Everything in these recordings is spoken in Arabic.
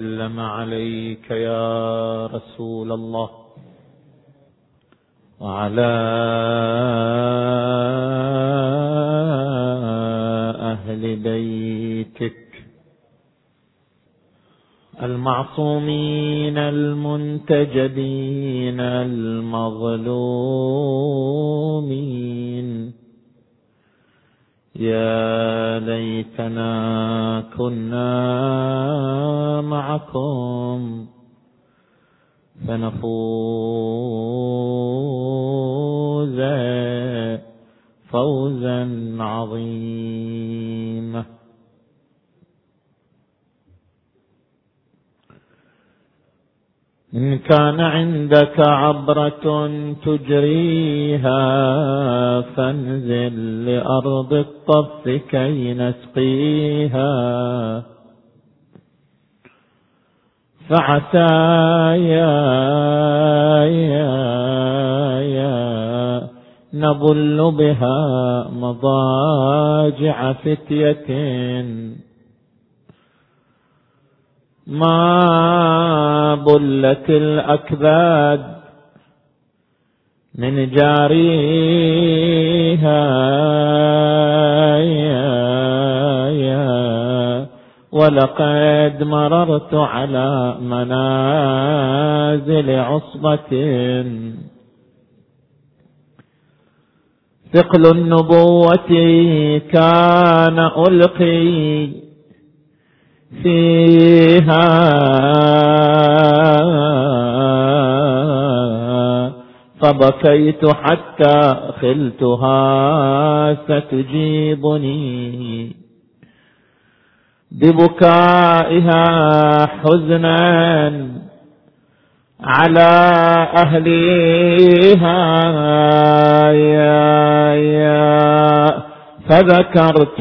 سلم عليك يا رسول الله وعلى أهل بيتك المعصومين المنتجبين المظلومين. يا ليتنا كنا معكم فنفوز فوزا عظيما. إن كان عندك عبرة تجريها فانزل لأرض الطف كي نسقيها. فعسى يا يا يا نظل بها مضاجع فتية. ما بلت الأكباد من جاريها. ولقد مررت على منازل عصبة. ثقل النبوة كان ألقي. فيها. فبكيت حتى خلتها ستجيبني. ببكائها حزنا على أهليها. يا يا فذكرت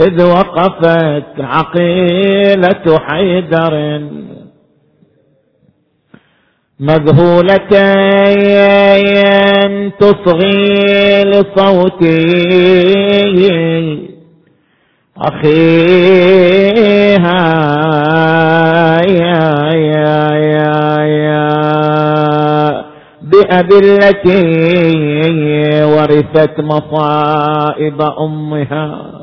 إذ وقفت عقيلة حيدر مذهولة تصغي لصوتي أخيها. يا يا يا يا بأذلتي ورثت مصائب أمها.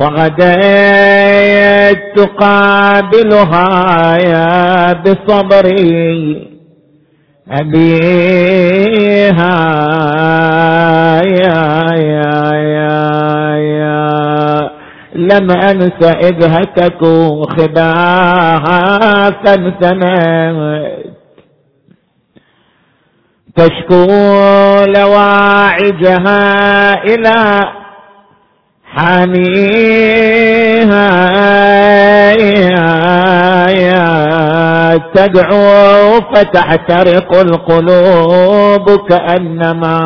فغديت تقابلها يا بصبري أبيها يا يا يا يا. لم أنس إذ هتكوا خداها ثنثنت تشكو لواعجها إلى حنيها تدعو فتحترق القلوب كأنما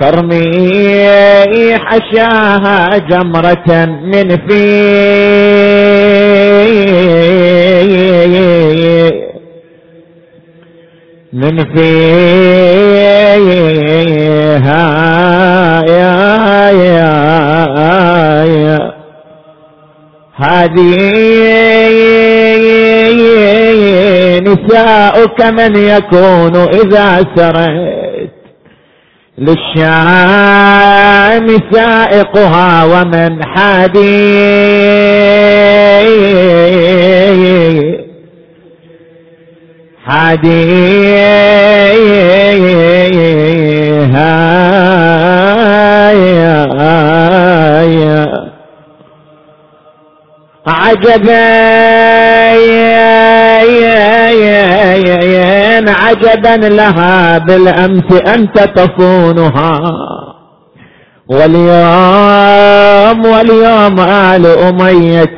ترمي حشاها جمرة من في من فيها هذه نساؤك من يكون إذا سرت للشام سائقها ومن حديث حديها عجبا عجبا لها بالأمس أنت تصونها واليوم واليوم آل أمية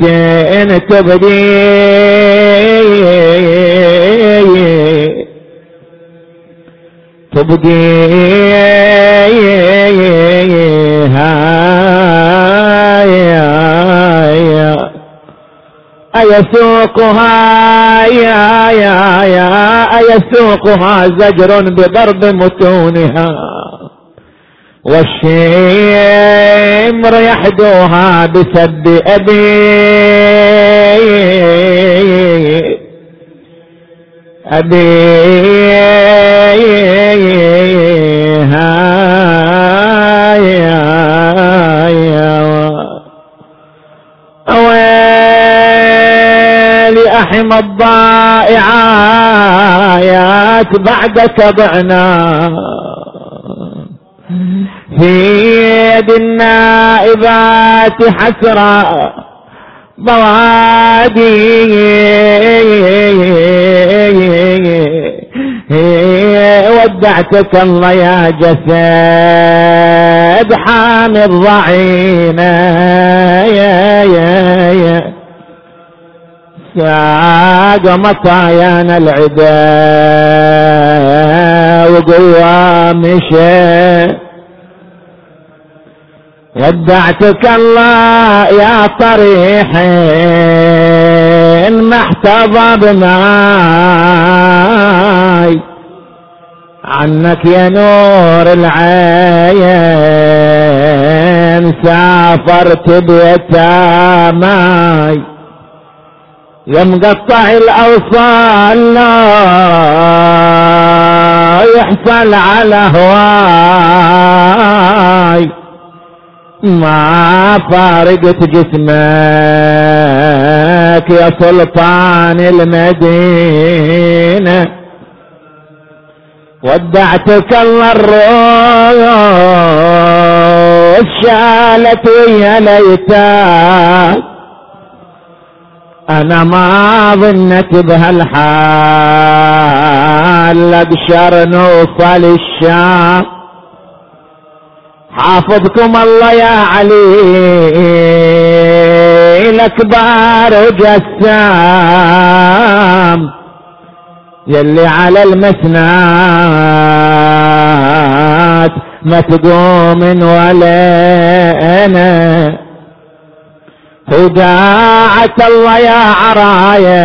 إن تبدي تبديها أيسوقها يا يا يا أيسوقها زجر بضرب متونها. والشيء العمر يحدوها بسب أبي. أبيها الضائعات بعدك ضعنا في يد النائبات حسرة بوادي. ودعتك الله يا جسد حامي الضعينة يا يا يا ساق مطايانا العدا. وقوى مشي. ودعتك الله يا طريحين ما احتضى عنك يا نور العين سافرت بيتاماي. يا مقطع الأوصال لا يحصل على هواي. ما فارقت جسمك يا سلطان المدينة. ودعتك الله الروح شالت ويا ليتك. أنا ما ظنت بهالحال اقشر نوصل الشام. حافظكم الله يا علي الاكبر وجسام يلي على المسنات ما تقوم ولا أنا. وداعة الله يا عرايا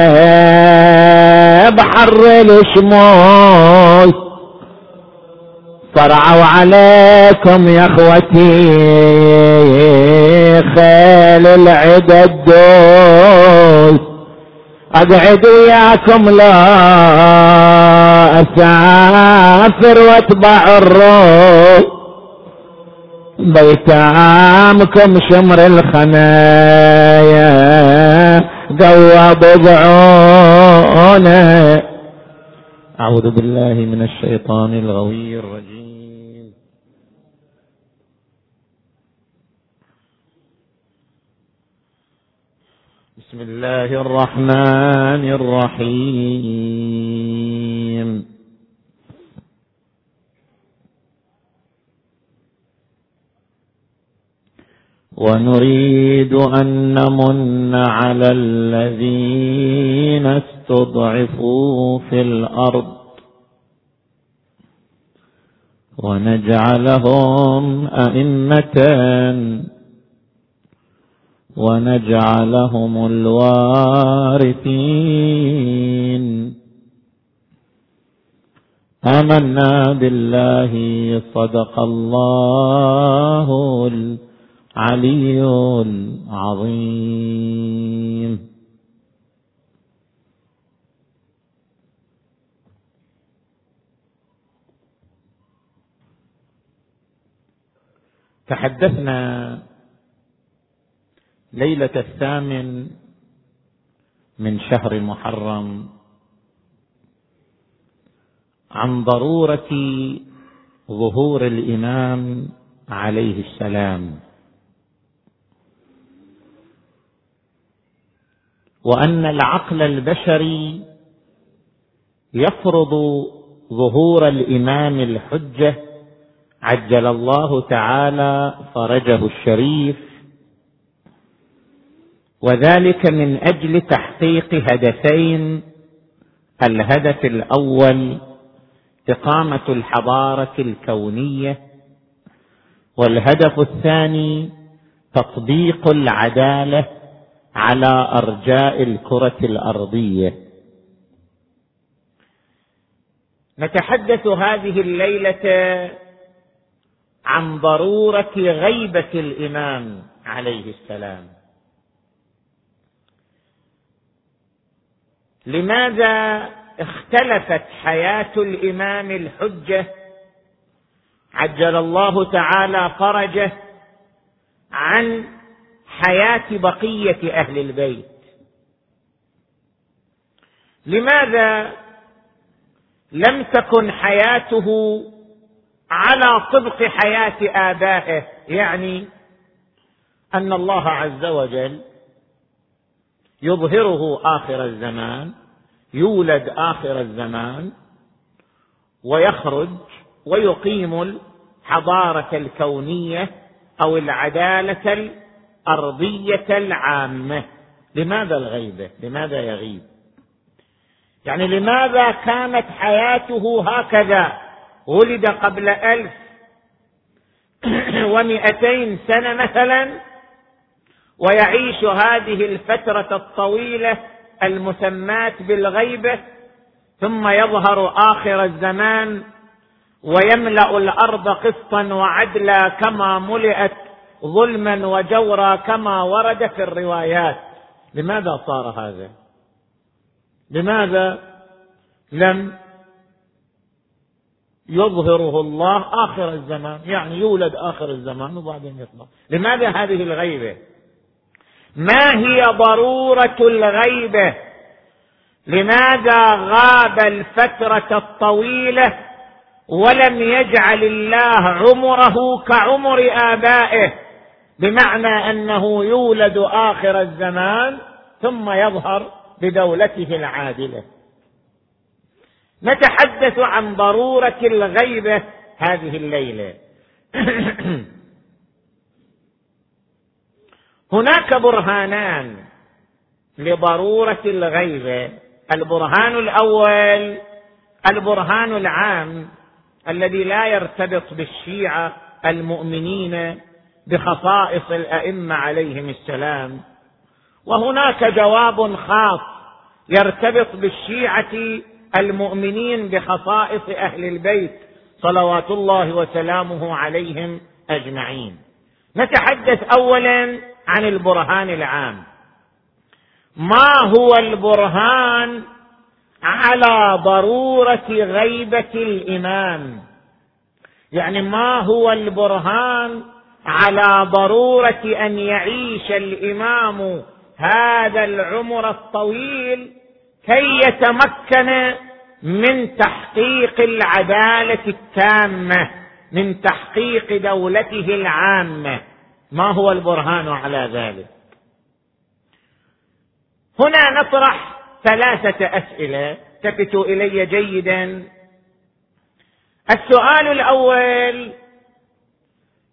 بحر الشموس صرعوا عليكم يا أخوتي خيل العدى الدوس أقعد وياكم لا أسافر وأتبع الروح بيتامكم شمر الخنايا قوى بضعونه. أعوذ بالله من الشيطان الغوي الرجيم. بسم الله الرحمن الرحيم. ونريد أن نمن على الذين استضعفوا في الأرض ونجعلهم أئمة ونجعلهم الوارثين. آمنا بالله صدق الله العلي العظيم تحدثنا ليلة الثامن من شهر محرم عن ضرورة ظهور الإمام عليه السلام. وأن العقل البشري يفرض ظهور الإمام الحجة عجل الله تعالى فرجه الشريف. وذلك من أجل تحقيق هدفين الهدف الأول إقامة الحضارة الكونية والهدف الثاني تطبيق العدالة على أرجاء الكرة الأرضية. نتحدث هذه الليلة عن ضرورة غيبة الإمام عليه السلام. لماذا اختلفت حياة الإمام الحجة؟ عجل الله تعالى فرجه عن حياة بقية أهل البيت. لماذا لم تكن حياته على طبق حياة آبائه؟ يعني أن الله عز وجل يظهره آخر الزمان يولد آخر الزمان ويخرج ويقيم الحضارة الكونية أو العدالة الارضيه العامه لماذا الغيبة؟ لماذا يغيب؟ يعني لماذا كانت حياته هكذا؟ ولد قبل ألف ومئتين سنة مثلا ويعيش هذه الفترة الطويلة المسماة بالغيبة ثم يظهر آخر الزمان ويملأ الأرض قسطا وعدلا كما ملئت. ظلما وجورا كما ورد في الروايات. لماذا صار هذا؟ لماذا لم يظهره الله آخر الزمان؟ يعني يولد آخر الزمان وبعدين يطلع لماذا هذه الغيبة؟ ما هي ضرورة الغيبة؟ لماذا غاب الفترة الطويلة ولم يجعل الله عمره كعمر آبائه؟ بمعنى أنه يولد آخر الزمان ثم يظهر بدولته العادلة. نتحدث عن ضرورة الغيبه هذه الليلة. هناك برهانان لضرورة الغيبه البرهان الأول البرهان العام الذي لا يرتبط بالشيعة المؤمنين بخصائص الأئمة عليهم السلام. وهناك جواب خاص يرتبط بالشيعة المؤمنين بخصائص أهل البيت صلوات الله وسلامه عليهم أجمعين. نتحدث اولا عن البرهان العام. ما هو البرهان على ضرورة غيبة الإمام؟ يعني ما هو البرهان على ضرورة أن يعيش الإمام هذا العمر الطويل كي يتمكن من تحقيق العدالة التامة من تحقيق دولته العامة. ما هو البرهان على ذلك؟ هنا نطرح ثلاثة أسئلة. التفتوا إلي جيدا. السؤال الأول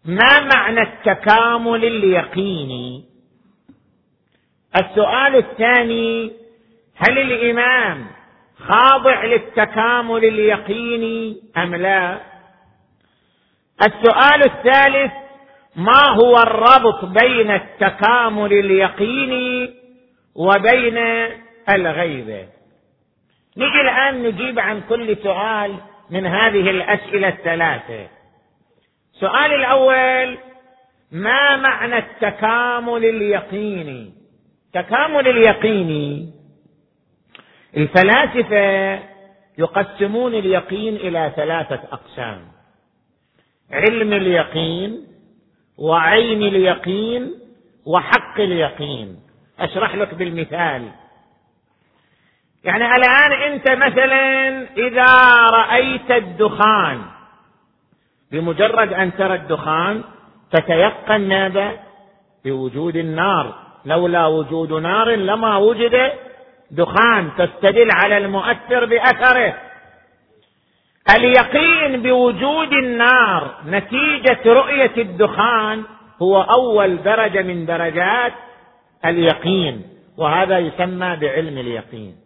ما معنى التكامل اليقيني؟ السؤال الثاني هل الإمام خاضع للتكامل اليقيني أم لا؟ السؤال الثالث ما هو الربط بين التكامل اليقيني وبين الغيبه نجي الآن نجيب عن كل سؤال من هذه الأسئلة الثلاثة. السؤال الأول ما معنى التكامل اليقيني؟ التكامل اليقيني الفلاسفة يقسمون اليقين إلى ثلاثة أقسام علم اليقين وعين اليقين وحق اليقين. أشرح لك بالمثال. يعني الآن أنت مثلا إذا رأيت الدخان بمجرد أن ترى الدخان تتيقن ماذا؟ بوجود النار. لولا وجود نار لما وجد دخان تستدل على المؤثر بأثره. اليقين بوجود النار نتيجة رؤية الدخان هو أول درجة من درجات اليقين وهذا يسمى بعلم اليقين.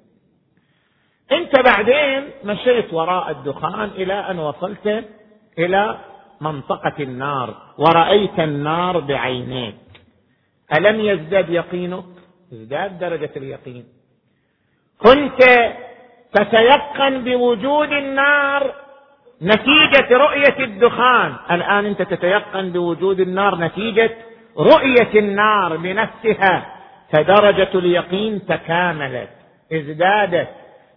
انت بعدين مشيت وراء الدخان إلى أن وصلت إلى منطقة النار ورأيت النار بعينيك. ألم يزداد يقينك؟ ازداد درجة اليقين. كنت تتيقن بوجود النار نتيجة رؤية الدخان. الآن أنت تتيقن بوجود النار نتيجة رؤية النار بنفسها. فدرجة اليقين تكاملت. ازدادت.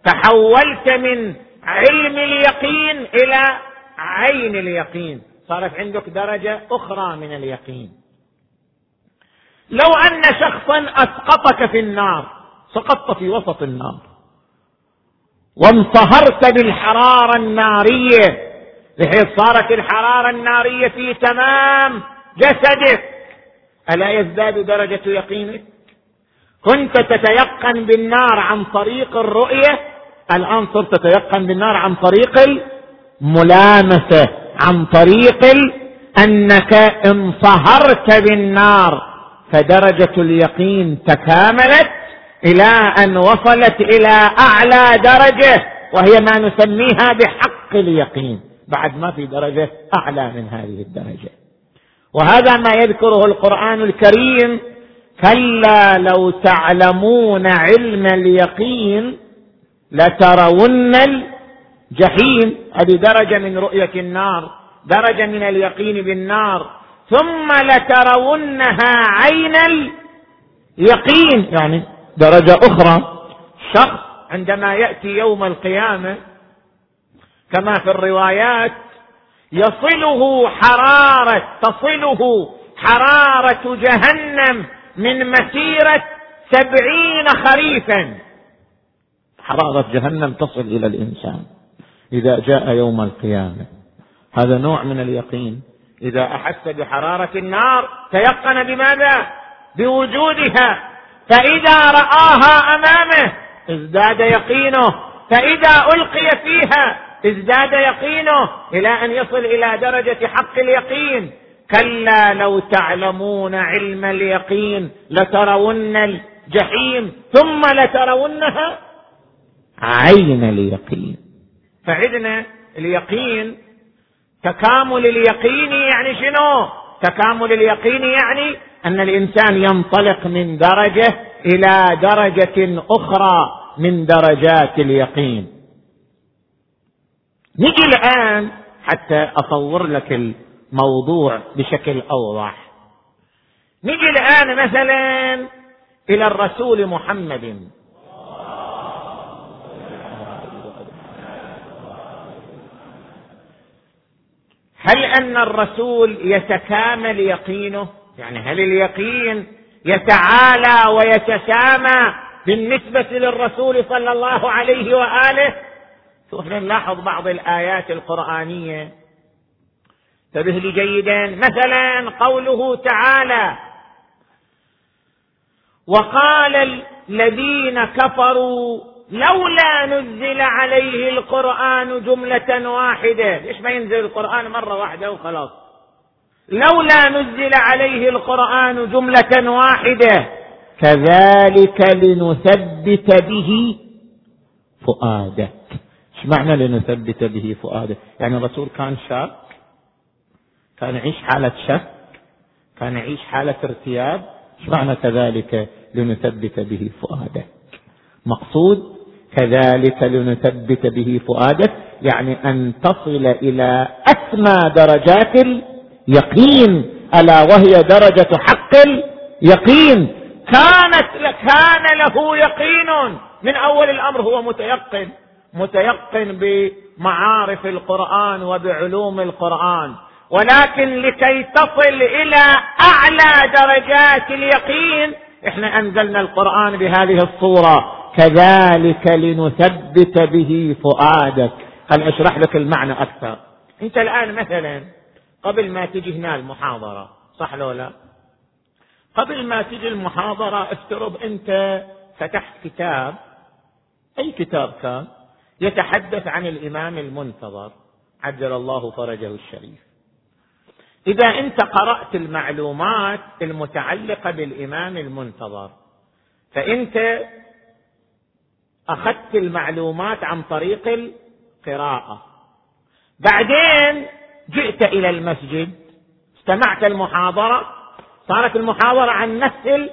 تحولت من علم اليقين إلى عين اليقين. صارت عندك درجة أخرى من اليقين. لو أن شخصا أسقطك في النار سقطت في وسط النار. وانصهرت بالحرارة النارية بحيث صارت الحرارة النارية في تمام جسدك. ألا يزداد درجة يقينك؟ كنت تتيقن بالنار عن طريق الرؤية؟ الآن صرت تتيقن بالنار عن طريق الملامسة عن طريق أنك انصهرت بالنار فدرجة اليقين تكاملت إلى أن وصلت إلى أعلى درجة وهي ما نسميها بحق اليقين. بعد ما في درجة أعلى من هذه الدرجة. وهذا ما يذكره القرآن الكريم كلا لو تعلمون علم اليقين لترون الجحيم هذه درجة من رؤية النار درجة من اليقين بالنار. ثم لترونها عين اليقين يعني درجة أخرى. شخص عندما يأتي يوم القيامة كما في الروايات يصله حرارة تصله حرارة جهنم من مسيرة سبعين خريفا. حرارة جهنم تصل إلى الإنسان. إذا جاء يوم القيامة. هذا نوع من اليقين. إذا أحس بحرارة النار تيقن بماذا؟ بوجودها. فإذا رآها أمامه ازداد يقينه. فإذا ألقي فيها ازداد يقينه. إلى أن يصل إلى درجة حق اليقين. كلا لو تعلمون علم اليقين لترون الجحيم ثم لترونها عين اليقين. فعدنا اليقين. تكامل اليقين يعني شنو؟ تكامل اليقين يعني أن الإنسان ينطلق من درجة إلى درجة أخرى من درجات اليقين. نجي الآن حتى أصور لك الموضوع بشكل أوضح. نجي الآن مثلا إلى الرسول محمد. هل أن الرسول يتكامل يقينه؟ يعني هل اليقين يتعالى ويتسامى بالنسبة للرسول صلى الله عليه وآله؟ شوف نلاحظ بعض الآيات القرآنية. انتبه لي جيدا. مثلا قوله تعالى وقال الذين كفروا لولا نزل عليه القرآن جملة واحدة. ليش ما ينزل القرآن مرة واحدة وخلاص؟ لولا نزل عليه القرآن جملة واحدة كذلك لنثبت به فؤادك. إيش معنى لنثبت به فؤادك؟ يعني الرسول كان شاك كان يعيش حالة شك كان يعيش حالة ارتياب. إيش معنى كذلك لنثبت به فؤادك؟ مقصود كذلك لنثبت به فؤادك يعني أن تصل إلى أسمى درجات اليقين ألا وهي درجة حق اليقين. كانت كان له يقين من أول الأمر هو متيقن متيقن بمعارف القرآن وبعلوم القرآن. ولكن لكي تصل إلى أعلى درجات اليقين إحنا أنزلنا القرآن بهذه الصورة. كذلك لنثبت به فؤادك. هل أشرح لك المعنى أكثر؟ أنت الآن مثلا قبل ما تجي هنا المحاضرة صح لو لا؟ قبل ما تجي المحاضرة افترض أنت فتحت كتاب. أي كتاب كان؟ يتحدث عن الإمام المنتظر عجل الله فرجه الشريف. إذا أنت قرأت المعلومات المتعلقة بالإمام المنتظر فأنت أخذت المعلومات عن طريق القراءة. بعدين جئت إلى المسجد استمعت المحاضرة صارت المحاضرة عن نفس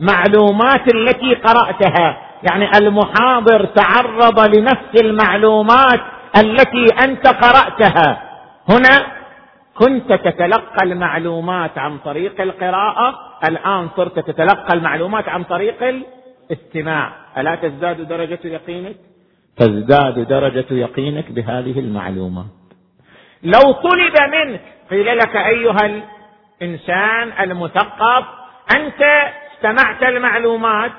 المعلومات التي قرأتها. يعني المحاضر تعرض لنفس المعلومات التي أنت قرأتها. هنا كنت تتلقى المعلومات عن طريق القراءة الآن صرت تتلقى المعلومات عن طريق الاستماع ألا تزداد درجة يقينك؟ تزداد درجة يقينك بهذه المعلومات لو طلب منك قيل لك أيها الإنسان المثقف أنت استمعت المعلومات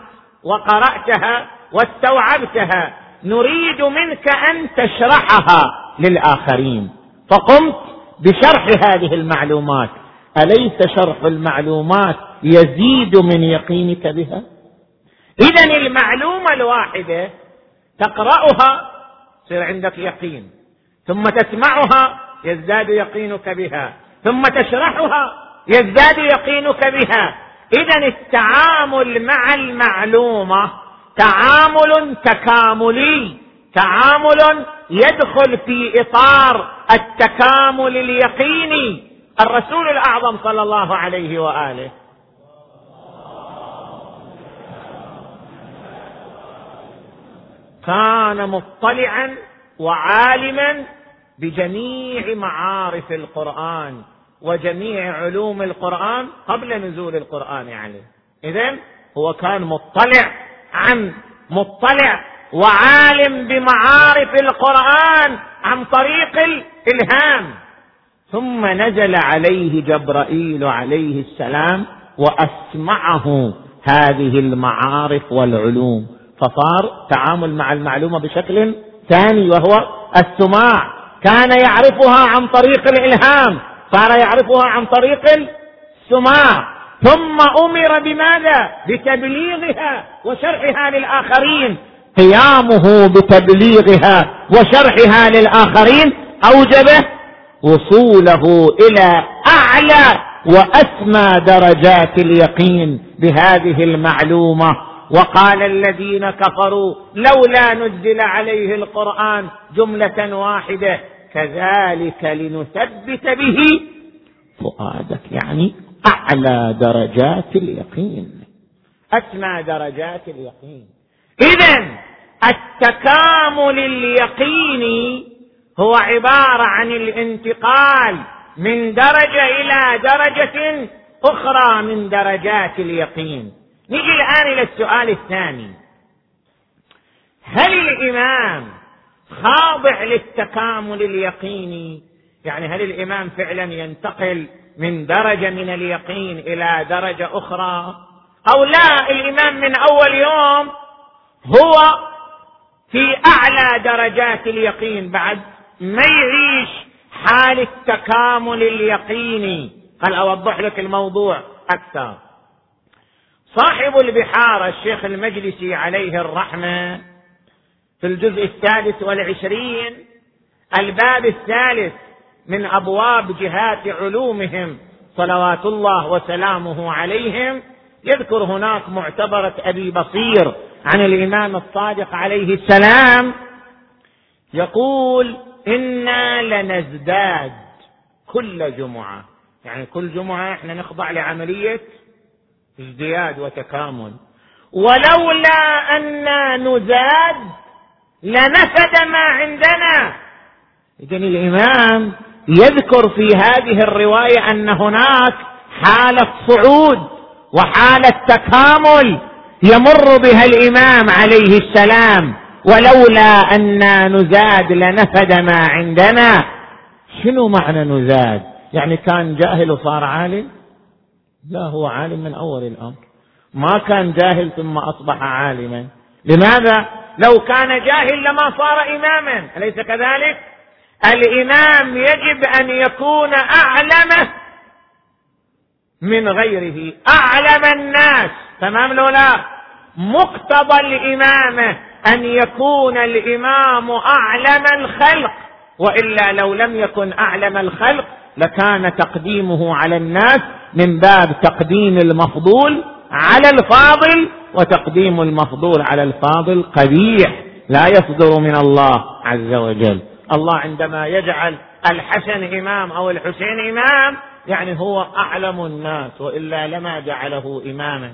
وقرأتها واستوعبتها نريد منك أن تشرحها للآخرين. فقمت بشرح هذه المعلومات. أليس شرح المعلومات يزيد من يقينك بها؟ اذا المعلومة الواحدة تقرأها يصير عندك يقين ثم تسمعها يزداد يقينك بها ثم تشرحها يزداد يقينك بها. اذا التعامل مع المعلومة تعامل تكاملي تعامل يدخل في إطار التكامل اليقيني. الرسول الأعظم صلى الله عليه وآله كان مطلعا وعالما بجميع معارف القرآن وجميع علوم القرآن قبل نزول القرآن عليه اذا هو كان مطلع عن مطلع وعالم بمعارف القرآن عن طريق الإلهام. ثم نزل عليه جبرائيل عليه السلام وأسمعه هذه المعارف والعلوم. فصار تعامل مع المعلومة بشكل ثاني وهو السماع. كان يعرفها عن طريق الإلهام. صار يعرفها عن طريق السماع. ثم أمر بماذا؟ بتبليغها وشرحها للآخرين. قيامه بتبليغها وشرحها للآخرين أوجب وصوله إلى أعلى وأسمى درجات اليقين بهذه المعلومة. وقال الذين كفروا لولا نزل عليه القرآن جملة واحدة كذلك لنثبت به فؤادك يعني أعلى درجات اليقين أسمى درجات اليقين. اذا التكامل اليقيني هو عبارة عن الانتقال من درجة إلى درجة أخرى من درجات اليقين. نجي الآن إلى السؤال الثاني. هل الإمام خاضع للتكامل اليقيني يعني هل الإمام فعلا ينتقل من درجة من اليقين إلى درجة أخرى؟ أو لا الإمام من أول يوم هو في أعلى درجات اليقين بعد ما يعيش حال التكامل اليقيني. هل أوضح لك الموضوع أكثر. صاحب البحار الشيخ المجلسي عليه الرحمة في الجزء الثالث والعشرين الباب الثالث من أبواب جهات علومهم صلوات الله وسلامه عليهم يذكر هناك معتبرة أبي بصير عن الإمام الصادق عليه السلام يقول إنا لنزداد كل جمعة. يعني كل جمعة إحنا نخضع لعملية ازدياد وتكامل. ولولا أنا نزاد لنفد ما عندنا. إذن الإمام يذكر في هذه الرواية أن هناك حالة صعود وحالة تكامل يمر بها الإمام عليه السلام. ولولا أنا نزاد لنفد ما عندنا. شنو معنى نزاد؟ يعني كان جاهل وصار عالم؟ لا هو عالم من أول الأمر. ما كان جاهل ثم أصبح عالما. لماذا؟ لو كان جاهل لما صار إماما. أليس كذلك؟ الإمام يجب أن يكون أعلم من غيره. أعلم الناس. تمام لو لا؟ مقتضى الإمامة أن يكون الإمام أعلم الخلق. وإلا لو لم يكن أعلم الخلق لكان تقديمه على الناس من باب تقديم المفضول على الفاضل وتقديم المفضول على الفاضل قبيح لا يصدر من الله عز وجل. الله عندما يجعل الحسن إمام أو الحسين إمام يعني هو أعلم الناس وإلا لما جعله إماما.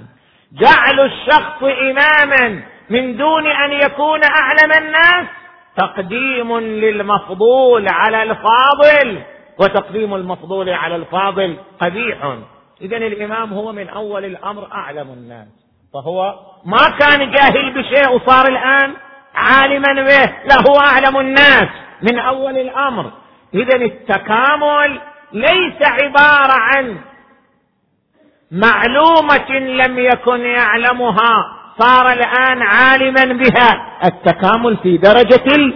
جعل الشخص إماما من دون أن يكون أعلم الناس تقديم للمفضول على الفاضل وتقديم المفضول على الفاضل قبيح. اذا الإمام هو من أول الأمر أعلم الناس. فهو ما كان جاهل بشيء وصار الآن عالما به لا هو أعلم الناس من أول الأمر. اذا التكامل ليس عبارة عن معلومة لم يكن يعلمها صار الآن عالما بها. التكامل في درجة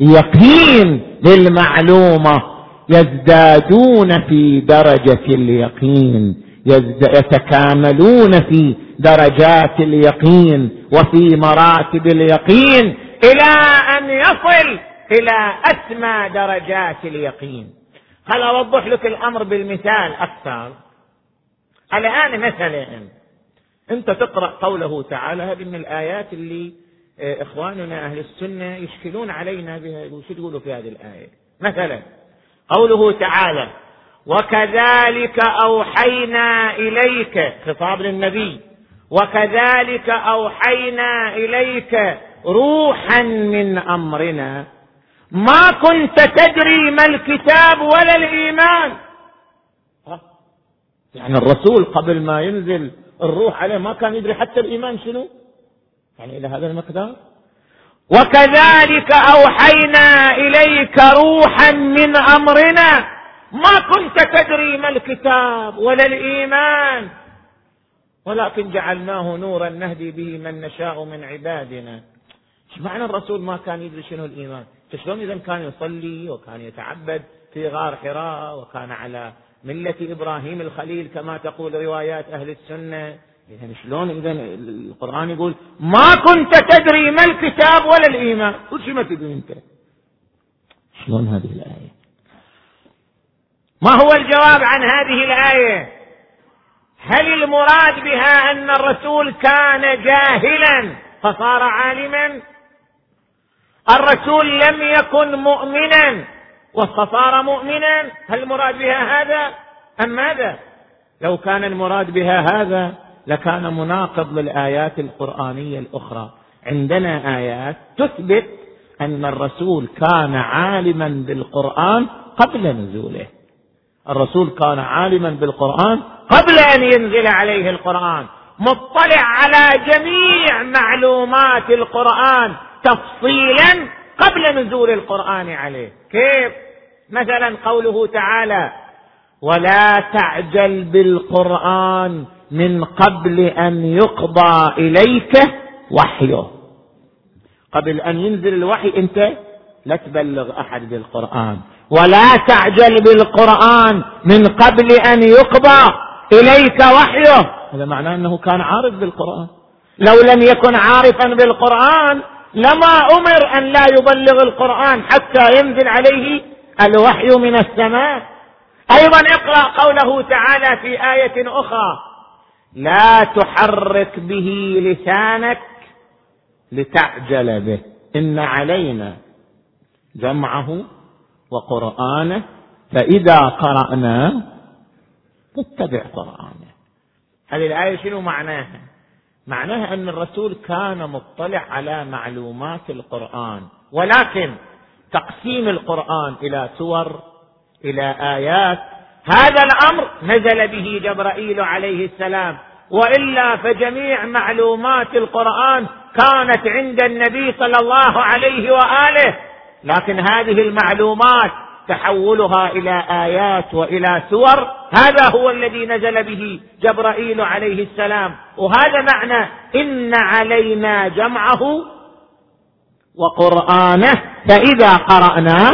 اليقين للمعلومة يزدادون في درجة اليقين. يتكاملون في درجات اليقين وفي مراتب اليقين إلى أن يصل إلى أسمى درجات اليقين. هل أوضح لك الأمر بالمثال أكثر؟ الآن مثلا أنت تقرأ قوله تعالى هذه من الآيات اللي آه، إخواننا أهل السنة يشكلون علينا بها شو تقولوا في هذه الآية؟ مثلا قوله تعالى وكذلك أوحينا إليك خطاب للنبي وكذلك أوحينا إليك روحا من أمرنا. ما كنت تدري ما الكتاب ولا الإيمان. يعني الرسول قبل ما ينزل الروح عليه ما كان يدري حتى الإيمان شنو؟ يعني إلى هذا المقدار. وكذلك أوحينا إليك روحا من أمرنا. ما كنت تدري ما الكتاب ولا الإيمان. ولكن جعلناه نورا نهدي به من نشاء من عبادنا. إيش معنى الرسول ما كان يدري شنو الإيمان؟ شلون إذا كان يصلي وكان يتعبد في غار حراء وكان على ملة إبراهيم الخليل كما تقول روايات أهل السنة. إذا شلون إذا القرآن يقول ما كنت تدري ما الكتاب ولا الإيمان؟ كل شيء ما تدري أنت. شلون هذه الآية؟ ما هو الجواب عن هذه الآية؟ هل المراد بها أن الرسول كان جاهلا فصار عالما؟ الرسول لم يكن مؤمنا فصار مؤمنا؟ هل المراد بها هذا أم ماذا؟ لو كان المراد بها هذا لكان مناقض للآيات القرآنية الأخرى. عندنا آيات تثبت أن الرسول كان عالما بالقرآن قبل نزوله. الرسول كان عالما بالقرآن قبل أن ينزل عليه القرآن مطلع على جميع معلومات القرآن تفصيلا قبل نزول القرآن عليه. كيف؟ مثلا قوله تعالى ولا تعجل بالقرآن من قبل أن يقضى إليك وحيه. قبل أن ينزل الوحي أنت لا تبلغ أحد بالقرآن. ولا تعجل بالقرآن من قبل أن يقضى إليك وحيه. هذا معناه أنه كان عارف بالقرآن. لو لم يكن عارفا بالقرآن لما أمر أن لا يبلغ القرآن حتى ينزل عليه الوحي من السماء. أيضا اقرأ قوله تعالى في آية أخرى لا تحرك به لسانك لتعجل به. إن علينا جمعه وقرآنه فإذا قراناه فاتبع قرآنه. هذه الآية شنو معناها؟ معناها أن الرسول كان مطلع على معلومات القرآن ولكن تقسيم القرآن إلى سور إلى آيات هذا الأمر نزل به جبرائيل عليه السلام. وإلا فجميع معلومات القرآن كانت عند النبي صلى الله عليه وآله. لكن هذه المعلومات تحولها إلى آيات وإلى سور. هذا هو الذي نزل به جبرائيل عليه السلام. وهذا معنى إن علينا جمعه وقرآنه. فإذا قرأناه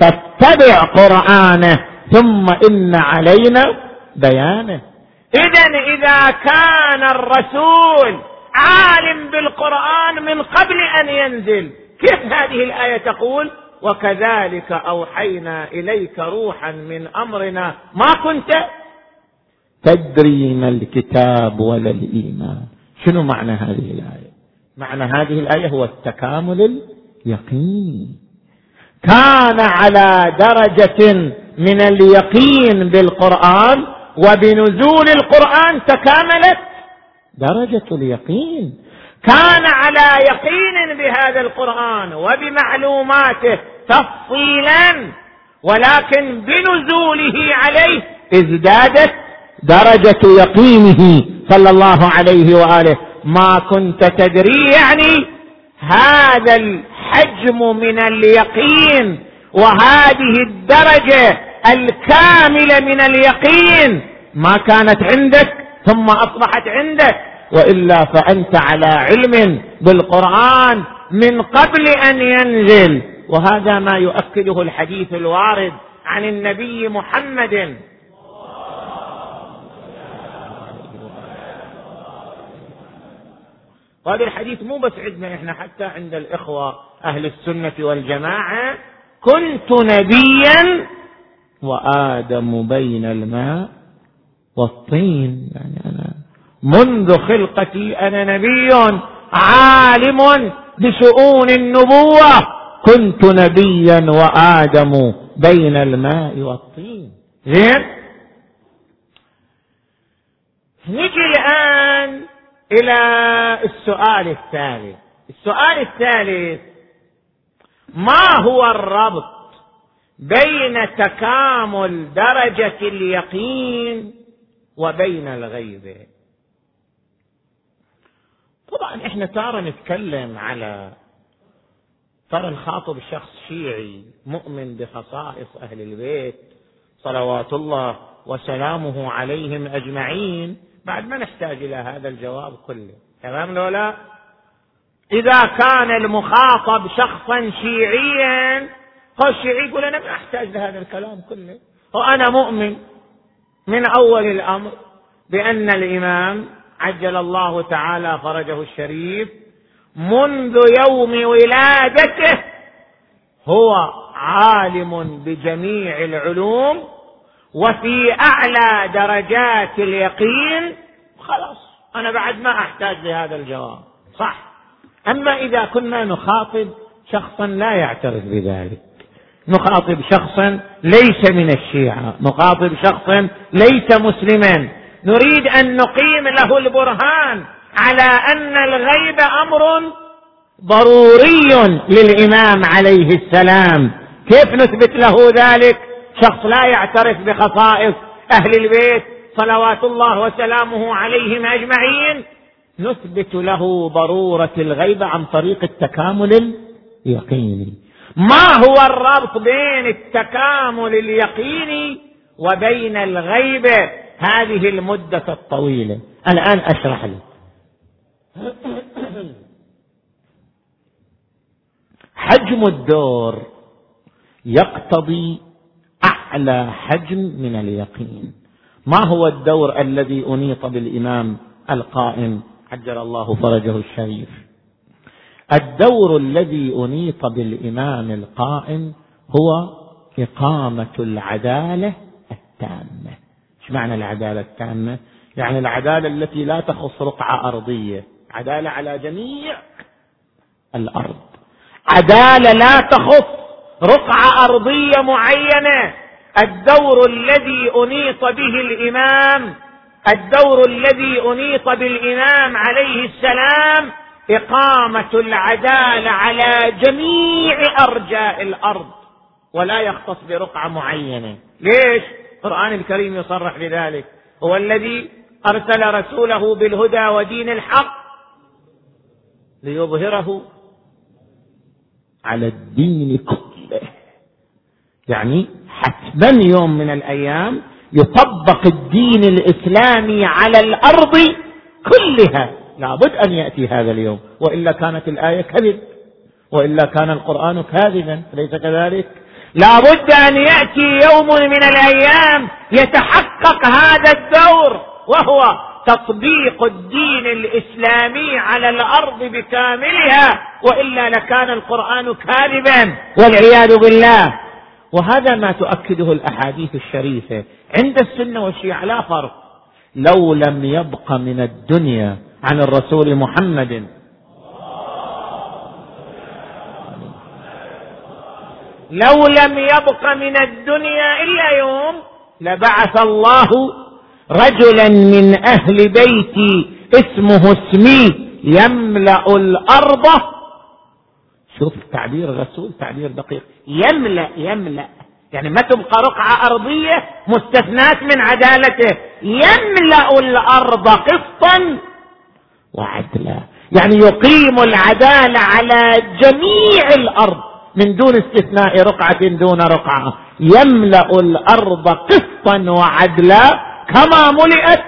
فاتبع قرآنه ثم إن علينا بيانه. اذا إذا كان الرسول عالم بالقرآن من قبل أن ينزل كيف هذه الآية تقول؟ وكذلك أوحينا إليك روحا من أمرنا. ما كنت؟ تدري ما الكتاب ولا الإيمان. شنو معنى هذه الآية؟ معنى هذه الآية هو التكامل اليقيني كان على درجة من اليقين بالقرآن وبنزول القرآن تكاملت درجة اليقين. كان على يقين بهذا القرآن وبمعلوماته تفصيلا ولكن بنزوله عليه ازدادت درجة يقينه صلى الله عليه وآله. ما كنت تدري يعني هذا الحجم من اليقين وهذه الدرجة الكاملة من اليقين ما كانت عندك ثم أصبحت عندك. وإلا فأنت على علم بالقرآن من قبل أن ينزل. وهذا ما يؤكده الحديث الوارد عن النبي محمد. وهذا الحديث مو بس عندنا إحنا حتى عند الإخوة أهل السنة والجماعة. كنت نبيا وآدم بين الماء والطين. يعني أنا منذ خلقتي أنا نبي عالم بشؤون النبوة. كنت نبيا وآدم بين الماء والطين. زين؟ نجي الآن إلى السؤال الثالث. السؤال الثالث ما هو الربط بين تكامل درجة اليقين وبين الغيبه طبعا إحنا تارة نتكلم على ترى نخاطب شخص شيعي مؤمن بخصائص أهل البيت صلوات الله وسلامه عليهم أجمعين. بعد ما نحتاج إلى هذا الجواب كله. تمام لو لا؟ إذا كان المخاطب شخصا شيعيا هو الشيعي يقول أنا ما أحتاج لهذا الكلام كله. وأنا مؤمن من أول الأمر بأن الإمام عجل الله تعالى فرجه الشريف منذ يوم ولادته هو عالم بجميع العلوم وفي أعلى درجات اليقين. خلاص أنا بعد ما أحتاج لهذا الجواب. صح. أما إذا كنا نخاطب شخصا لا يعترف بذلك. نخاطب شخصا ليس من الشيعة. نخاطب شخصا ليس مسلما. نريد أن نقيم له البرهان على أن الغيب أمر ضروري للإمام عليه السلام. كيف نثبت له ذلك؟ شخص لا يعترف بخصائص أهل البيت صلوات الله وسلامه عليهم أجمعين. نثبت له ضرورة الغيبه عن طريق التكامل اليقيني. ما هو الربط بين التكامل اليقيني وبين الغيبه هذه المدة الطويلة. الآن أشرح لك. حجم الدور يقتضي أعلى حجم من اليقين. ما هو الدور الذي أنيط بالإمام القائم؟ عجل الله فرجه الشريف. الدور الذي أنيط بالإمام القائم هو إقامة العدالة التامة. إيش معنى العدالة التامة؟ يعني العدالة التي لا تخص رقعة أرضية عدالة على جميع الأرض. عدالة لا تخص رقعة أرضية معينة. الدور الذي أنيط به الإمام الدور الذي أنيط بالإمام عليه السلام إقامة العدالة على جميع أرجاء الأرض ولا يختص برقعة معينة. ليش؟ القرآن الكريم يصرح بذلك. هو الذي أرسل رسوله بالهدى ودين الحق ليظهره على الدين كله. يعني حتما يوم من الأيام يطبق الدين الإسلامي على الأرض كلها. لابد أن يأتي هذا اليوم. وإلا كانت الآية كذب. وإلا كان القرآن كاذبا. أليس كذلك؟ لابد أن يأتي يوم من الأيام يتحقق هذا الدور وهو تطبيق الدين الإسلامي على الأرض بكاملها وإلا لكان القرآن كاذبا والعياذ بالله. وهذا ما تؤكده الأحاديث الشريفة. عند السنة والشيعة لا فرق. لو لم يبق من الدنيا عن الرسول محمد لو لم يبق من الدنيا إلا يوم لبعث الله رجلا من أهل بيتي اسمه اسمي يملأ الأرض. شوف تعبير الرسول تعبير دقيق. يملأ يملأ. يعني ما تبقى رقعة أرضية مستثنات من عدالته. يملأ الأرض قسطا وعدلا. يعني يقيم العدالة على جميع الأرض. من دون استثناء رقعة دون رقعة. يملأ الأرض قسطا وعدلا كما ملئت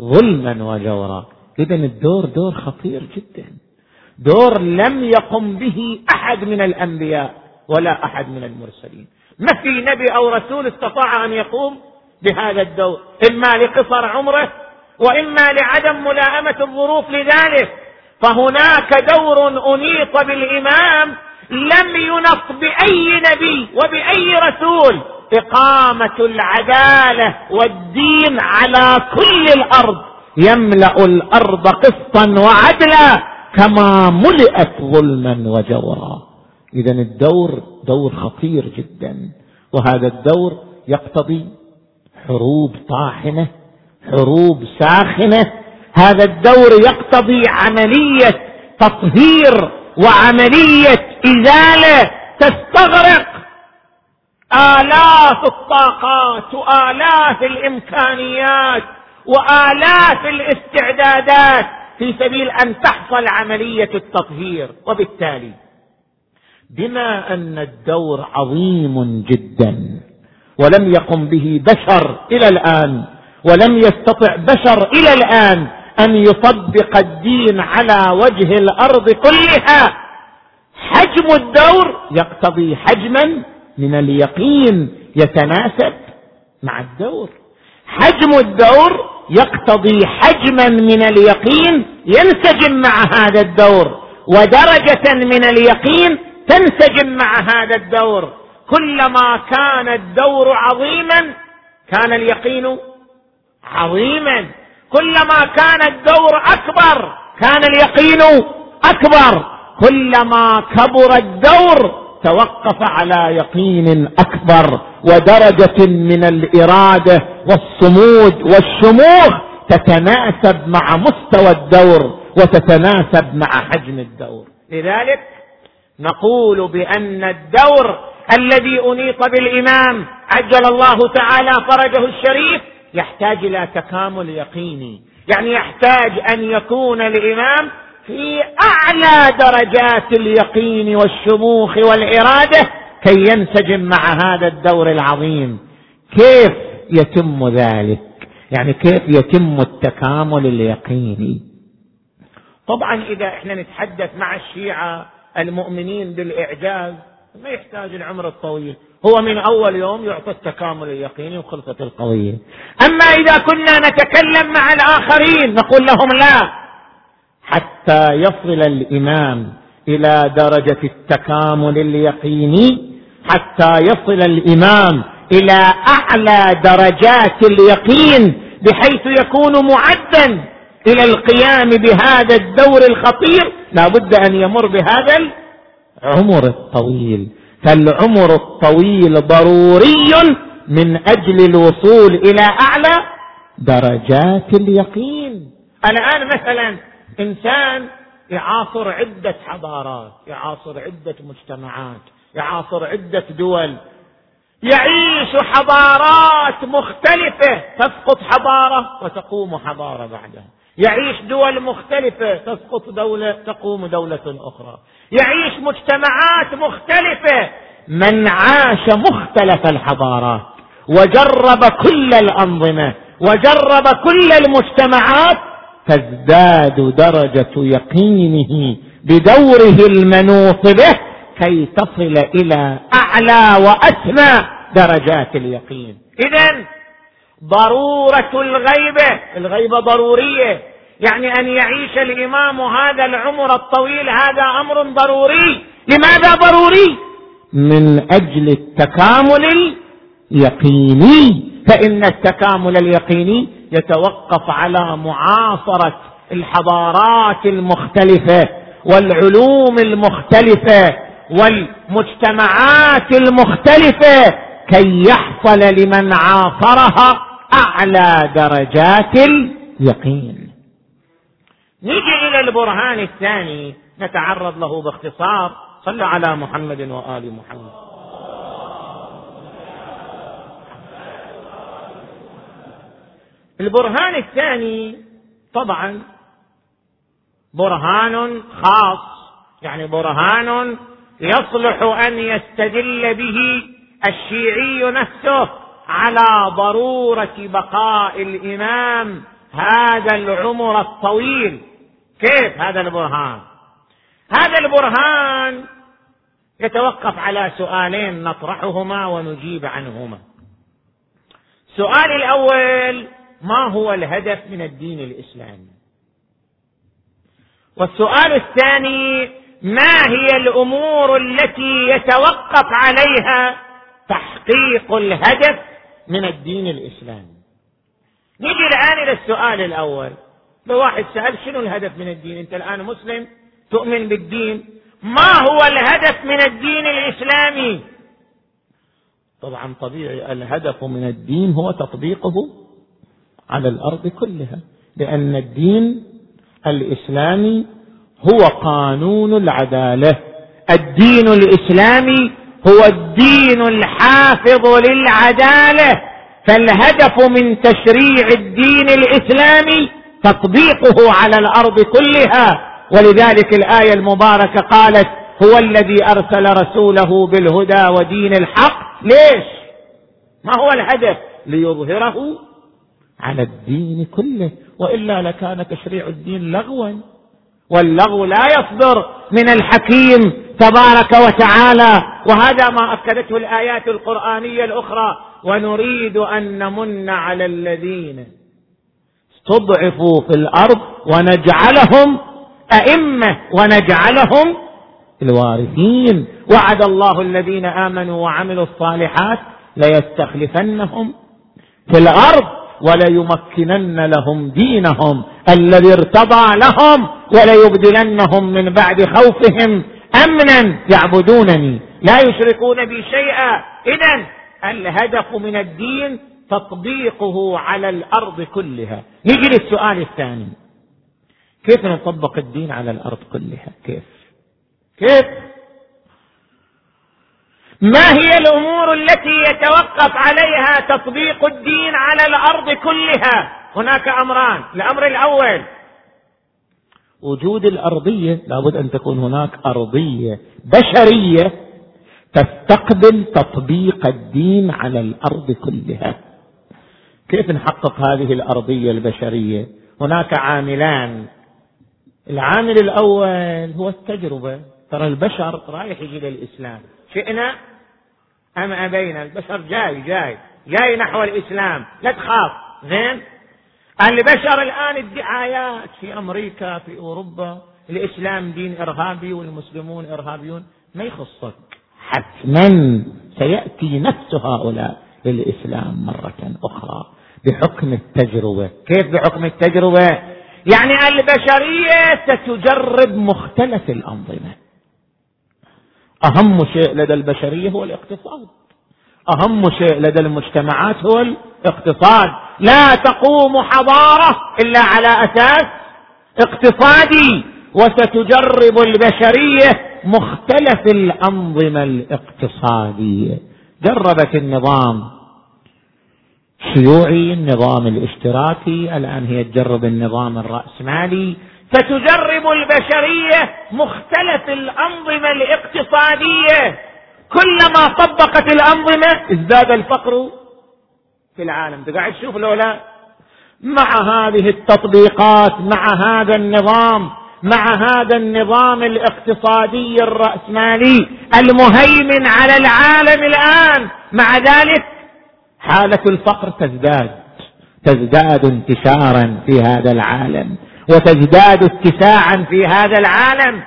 ظلما وجورا. اذا الدور دور خطير جدا. دور لم يقم به أحد من الأنبياء ولا أحد من المرسلين. ما في نبي أو رسول استطاع أن يقوم بهذا الدور إما لقصر عمره وإما لعدم ملائمة الظروف لذلك. فهناك دور انيط بالإمام لم ينص بأي نبي وبأي رسول إقامة العدالة والدين على كل الأرض. يملأ الأرض قسطا وعدلا كما ملئت ظلما وجورا. اذا الدور دور خطير جدا. وهذا الدور يقتضي حروب طاحنة حروب ساخنة. هذا الدور يقتضي عملية تطهير وعملية إزالة تستغرق آلاف الطاقات وآلاف الإمكانيات وآلاف الاستعدادات في سبيل أن تحصل عملية التطهير. وبالتالي بما أن الدور عظيم جدا ولم يقم به بشر إلى الآن ولم يستطع بشر إلى الآن أن يطبق الدين على وجه الأرض كلها. حجم الدور يقتضي حجما من اليقين يتناسب مع الدور. حجم الدور يقتضي حجما من اليقين ينسجم مع هذا الدور ودرجة من اليقين تنسجم مع هذا الدور. كلما كان الدور عظيما كان اليقين عظيما. كلما كان الدور أكبر كان اليقين أكبر. كلما كبر الدور توقف على يقين أكبر ودرجة من الإرادة والصمود والشموخ تتناسب مع مستوى الدور وتتناسب مع حجم الدور. لذلك نقول بأن الدور الذي أنيط بالإمام عجل الله تعالى فرجه الشريف يحتاج إلى تكامل يقيني. يعني يحتاج أن يكون الإمام في أعلى درجات اليقين والشموخ والإرادة كي ينسجم مع هذا الدور العظيم. كيف يتم ذلك؟ يعني كيف يتم التكامل اليقيني؟ طبعا إذا إحنا نتحدث مع الشيعة المؤمنين بالإعجاز ما يحتاج العمر الطويل. هو من أول يوم يعطى التكامل اليقيني وخلصت القضية. أما إذا كنا نتكلم مع الآخرين نقول لهم لا حتى يصل الإمام إلى درجة التكامل اليقيني حتى يصل الإمام إلى أعلى درجات اليقين بحيث يكون معدا إلى القيام بهذا الدور الخطير. لا بد أن يمر بهذا العمر الطويل. فالعمر الطويل ضروري من أجل الوصول إلى أعلى درجات اليقين. الآن مثلا إنسان يعاصر عدة حضارات يعاصر عدة مجتمعات يعاصر عدة دول. يعيش حضارات مختلفة تسقط حضارة وتقوم حضارة بعدها. يعيش دول مختلفة تسقط دولة تقوم دولة أخرى. يعيش مجتمعات مختلفة من عاش مختلف الحضارات وجرب كل الأنظمة وجرب كل المجتمعات تزداد درجة يقينه بدوره المنوط به كي تصل إلى أعلى وأسمى درجات اليقين. اذا ضرورة الغيبة. الغيبة ضرورية. يعني أن يعيش الإمام هذا العمر الطويل هذا أمر ضروري. لماذا ضروري؟ من أجل التكامل اليقيني. فإن التكامل اليقيني يتوقف على معاصرة الحضارات المختلفة والعلوم المختلفة والمجتمعات المختلفة كي يحصل لمن عاصرها أعلى درجات اليقين. نيجي إلى البرهان الثاني نتعرض له باختصار. صلى على محمد وآل محمد. البرهان الثاني طبعا برهان خاص. يعني برهان يصلح أن يستدل به الشيعي نفسه. على ضرورة بقاء الإمام هذا العمر الطويل. كيف هذا البرهان؟ هذا البرهان يتوقف على سؤالين نطرحهما ونجيب عنهما. السؤال الأول ما هو الهدف من الدين الإسلامي؟ والسؤال الثاني ما هي الأمور التي يتوقف عليها تحقيق الهدف من الدين الإسلامي. نيجي الآن إلى السؤال الأول. لو واحد سأل شنو الهدف من الدين؟ أنت الآن مسلم تؤمن بالدين. ما هو الهدف من الدين الإسلامي؟ طبعا طبيعي الهدف من الدين هو تطبيقه على الأرض كلها لأن الدين الإسلامي هو قانون العدالة. الدين الإسلامي هو الدين الحافظ للعدالة فالهدف من تشريع الدين الإسلامي تطبيقه على الأرض كلها. ولذلك الآية المباركة قالت هو الذي أرسل رسوله بالهدى ودين الحق ليش؟ ما هو الهدف؟ ليظهره على الدين كله. وإلا لكان تشريع الدين لغوا واللغو لا يصدر من الحكيم تبارك وتعالى. وهذا ما أكدته الآيات القرآنية الأخرى. ونريد أن نمن على الذين استضعفوا في الأرض ونجعلهم أئمة ونجعلهم الوارثين. وعد الله الذين آمنوا وعملوا الصالحات ليستخلفنهم في الأرض وليمكنن لهم دينهم الذي ارتضى لهم وليبدلنهم من بعد خوفهم. أمنا يعبدونني. لا يشركون بي شيئا. اذا الهدف من الدين تطبيقه على الأرض كلها. نيجي للسؤال الثاني. كيف نطبق الدين على الأرض كلها؟ كيف؟ كيف؟ ما هي الأمور التي يتوقف عليها تطبيق الدين على الأرض كلها؟ هناك أمران. الأمر الأول وجود الأرضية لابد أن تكون هناك أرضية بشرية تستقبل تطبيق الدين على الأرض كلها. كيف نحقق هذه الأرضية البشرية؟ هناك عاملان. العامل الأول هو التجربة. ترى البشر رايح يجي للإسلام. شئنا أم أبينا؟ البشر جاي جاي. جاي نحو الإسلام. لا تخاف. زين؟ البشر الآن الدعايات في أمريكا في أوروبا الإسلام دين إرهابي والمسلمون إرهابيون. ما يخصك؟ حتما سيأتي نفس هؤلاء للإسلام مرة أخرى بحكم التجربة. كيف بحكم التجربة؟ يعني البشرية ستجرب مختلف الأنظمة. أهم شيء لدى البشرية هو الاقتصاد. أهم شيء لدى المجتمعات هو الاقتصاد. لا تقوم حضارة إلا على أساس اقتصادي وستجرب البشرية مختلف الأنظمة الاقتصادية. جربت النظام الشيوعي النظام الاشتراكي الآن هي تجرب النظام الرأسمالي. ستجرب البشرية مختلف الأنظمة الاقتصادية. كلما طبقت الأنظمة ازداد الفقر في العالم. تقعد تشوف لولا مع هذه التطبيقات مع هذا النظام مع هذا النظام الاقتصادي الرأسمالي المهيمن على العالم الآن. مع ذلك حالة الفقر تزداد. تزداد انتشارا في هذا العالم. وتزداد اتساعا في هذا العالم.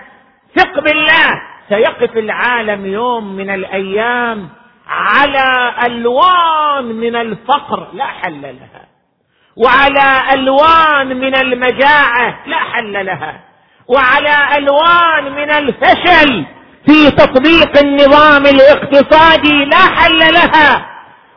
ثق بالله! سيقف العالم يوم من الأيام. على ألوان من الفقر لا حل لها. وعلى ألوان من المجاعة لا حل لها. وعلى ألوان من الفشل في تطبيق النظام الاقتصادي لا حل لها.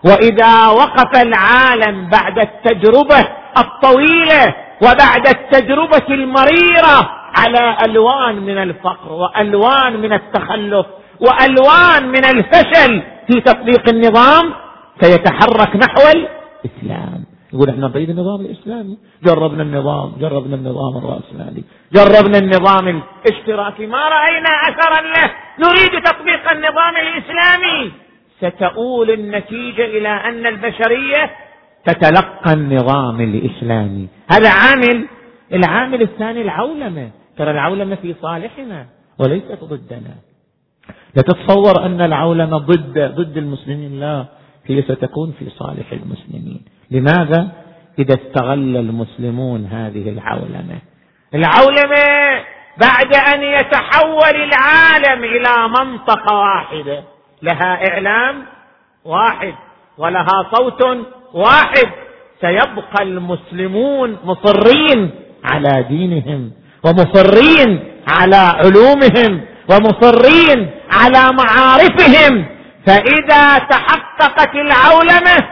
وإذا وقف العالم بعد التجربة الطويلة وبعد التجربة المريرة على ألوان من الفقر وألوان من التخلف وألوان من الفشل في تطبيق النظام سيتحرك نحو الإسلام. يقول إحنا نريد النظام الإسلامي. جربنا النظام جربنا النظام الرأسمالي. جربنا النظام الاشتراكي. ما رأينا اثرا له. نريد تطبيق النظام الإسلامي. ستؤول النتيجة إلى أن البشرية تتلقى النظام الإسلامي. هذا عامل العامل الثاني العولمة. ترى العولمة في صالحنا وليست ضدنا. تتصور أن العولمة ضد ضد المسلمين؟ لا. هي ستكون في صالح المسلمين. لماذا؟ إذا استغل المسلمون هذه العولمة. العولمة بعد أن يتحول العالم إلى منطقة واحدة. لها إعلام واحد ولها صوت واحد. سيبقى المسلمون مصرين على دينهم ومصرين على علومهم ومصرين على معارفهم فإذا تحققت العولمة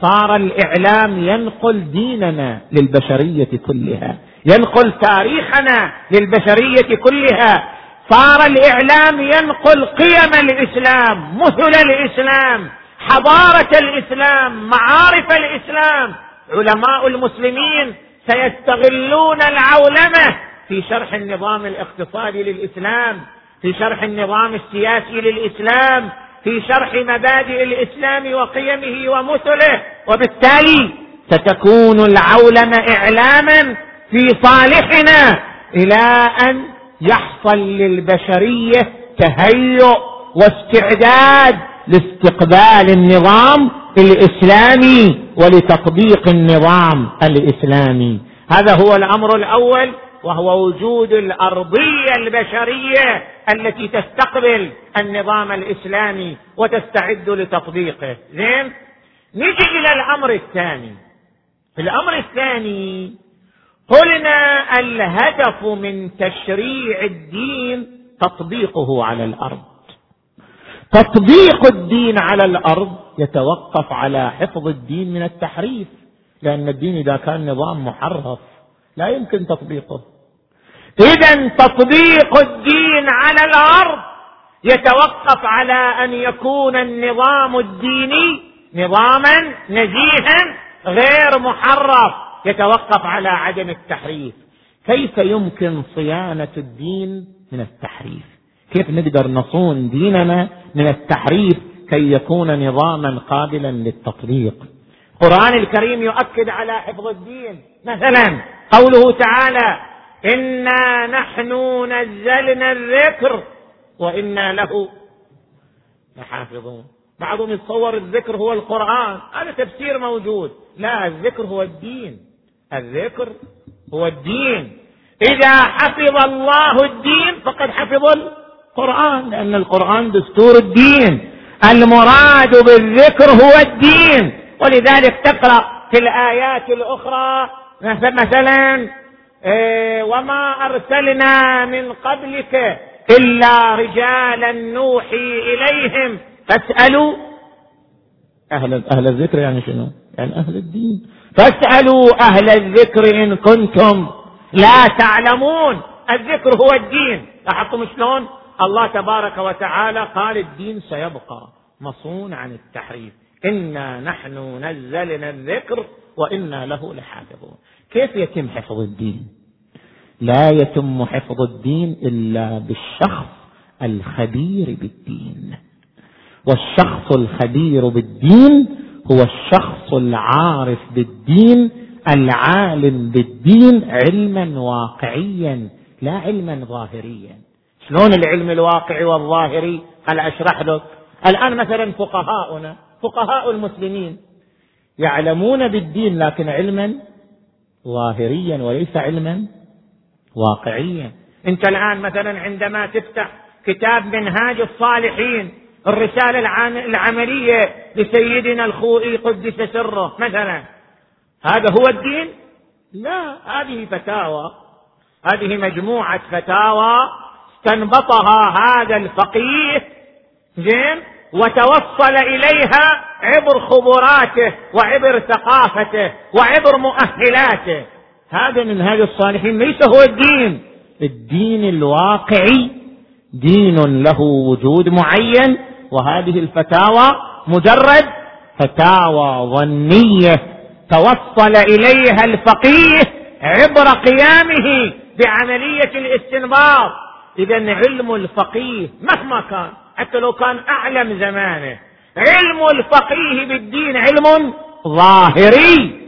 صار الإعلام ينقل ديننا للبشرية كلها ينقل تاريخنا للبشرية كلها. صار الإعلام ينقل قيم الإسلام مثل الإسلام حضارة الإسلام معارف الإسلام. علماء المسلمين سيستغلون العولمة في شرح النظام الاقتصادي للإسلام. في شرح النظام السياسي للإسلام في شرح مبادئ الإسلام وقيمه ومثله وبالتالي ستكون العولمه إعلاما في صالحنا إلى أن يحصل للبشرية تهيؤ واستعداد لاستقبال النظام الإسلامي ولتطبيق النظام الإسلامي. هذا هو الأمر الأول. وهو وجود الأرضية البشرية التي تستقبل النظام الإسلامي وتستعد لتطبيقه. زين؟ نجي إلى الأمر الثاني. الأمر الثاني قلنا الهدف من تشريع الدين تطبيقه على الأرض. تطبيق الدين على الأرض يتوقف على حفظ الدين من التحريف لأن الدين إذا كان نظام محرف لا يمكن تطبيقه. إذا تطبيق الدين على الأرض يتوقف على أن يكون النظام الديني نظاما نزيها غير محرف يتوقف على عدم التحريف. كيف يمكن صيانة الدين من التحريف؟ كيف نقدر نصون ديننا من التحريف كي يكون نظاما قابلا للتطبيق؟ القران الكريم يؤكد على حفظ الدين. مثلا قوله تعالى انا نحن نزلنا الذكر وأنا له لحافظون. بعضهم يتصور الذكر هو القرآن. هذا تفسير موجود. لا الذكر هو الدين. الذكر هو الدين. إذا حفظ الله الدين فقد حفظ القرآن لأن القرآن دستور الدين. المراد بالذكر هو الدين. ولذلك تقرأ في الآيات الأخرى مثلا وما أرسلنا من قبلك إلا رجالا نوحي إليهم. فاسألوا. أهل أهل الذكر يعني شنو؟ يعني أهل الدين. فاسألوا أهل الذكر إن كنتم لا تعلمون. الذكر هو الدين. لاحظتم شلون؟ الله تبارك وتعالى قال الدين سيبقى مصون عن التحريف. إنا نحن نزلنا الذكر وإنا له لحافظون. كيف يتم حفظ الدين؟ لا يتم حفظ الدين إلا بالشخص الخبير بالدين. والشخص الخبير بالدين هو الشخص العارف بالدين العالم بالدين علما واقعيا لا علما ظاهريا. شلون العلم الواقعي والظاهري؟ هل أشرح لك؟ الآن مثلا فقهاؤنا فقهاء المسلمين يعلمون بالدين لكن علما ظاهريا وليس علما واقعيا. انت الان مثلا عندما تفتح كتاب منهاج الصالحين الرسالة العملية لسيدنا الخوئي قدس سره مثلا هذا هو الدين؟ لا هذه فتاوى. هذه مجموعة فتاوى استنبطها هذا الفقيه. زين؟ وتوصل إليها عبر خبراته وعبر ثقافته وعبر مؤهلاته. هذا منهاج الصالحين. ليس هو الدين. الدين الواقعي دين له وجود معين وهذه الفتاوى مجرد فتاوى ظنية. توصل إليها الفقيه عبر قيامه بعملية الاستنباط. اذا علم الفقيه مهما كان حتى لو كان أعلم زمانه. علم الفقيه بالدين علم ظاهري.